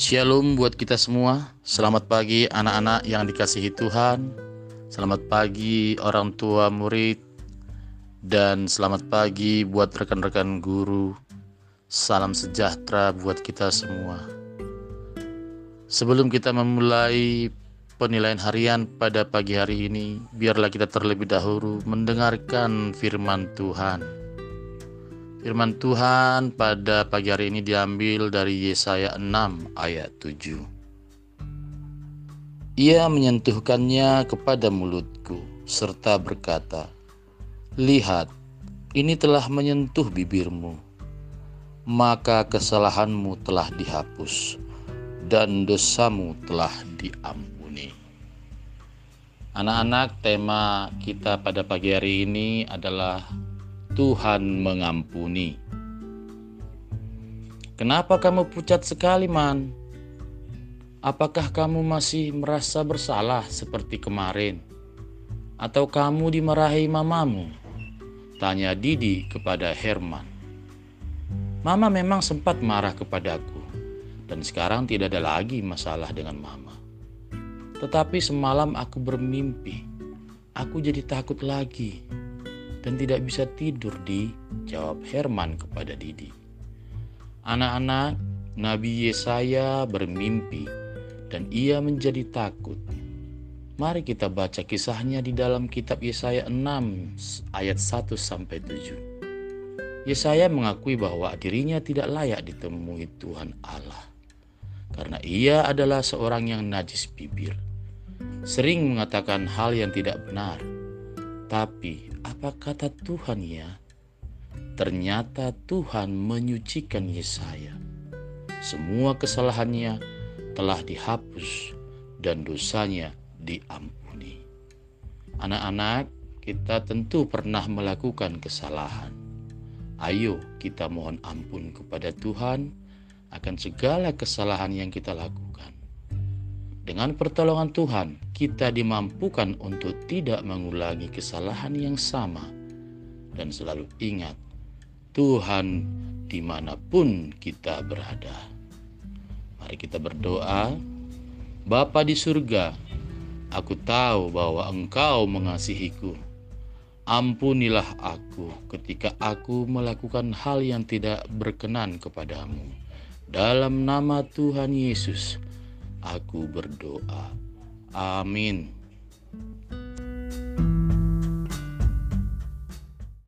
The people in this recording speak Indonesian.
Shalom buat kita semua. Selamat pagi anak-anak yang dikasihi Tuhan. Selamat pagi orang tua murid. Dan selamat pagi buat rekan-rekan guru. Salam sejahtera buat kita semua. Sebelum kita memulai penilaian harian pada pagi hari ini, biarlah kita terlebih dahulu mendengarkan firman Tuhan. Firman Tuhan pada pagi hari ini diambil dari Yesaya 6 ayat 7. Ia menyentuhkannya kepada mulutku serta berkata, Lihat, ini telah menyentuh bibirmu, maka kesalahanmu telah dihapus dan dosamu telah diampuni. Anak-anak, tema kita pada pagi hari ini adalah Tuhan mengampuni. Kenapa kamu pucat sekali, Man? Apakah kamu masih merasa bersalah seperti kemarin? Atau kamu dimarahi mamamu? Tanya Didi kepada Herman. Mama memang sempat marah kepadaku, dan sekarang tidak ada lagi masalah dengan mama. Tetapi semalam aku bermimpi, aku jadi takut lagi dan tidak bisa tidur di jawab Herman kepada Didi. Anak-anak, Nabi Yesaya bermimpi dan ia menjadi takut. Mari kita baca kisahnya di dalam kitab Yesaya 6 ayat 1 sampai 7. Yesaya mengakui bahwa dirinya tidak layak ditemui Tuhan Allah karena ia adalah seorang yang najis bibir, sering mengatakan hal yang tidak benar. Tapi apa kata Tuhan ya? Ternyata Tuhan menyucikan Yesaya. Semua kesalahannya telah dihapus dan dosanya diampuni. Anak-anak, kita tentu pernah melakukan kesalahan. Ayo kita mohon ampun kepada Tuhan akan segala kesalahan yang kita lakukan. Dengan pertolongan Tuhan, kita dimampukan untuk tidak mengulangi kesalahan yang sama, dan selalu ingat Tuhan di mana pun kita berada. Mari kita berdoa. Bapa di surga, aku tahu bahwa Engkau mengasihiku. Ampunilah aku ketika aku melakukan hal yang tidak berkenan kepadamu. Dalam nama Tuhan Yesus, aku berdoa. Amin.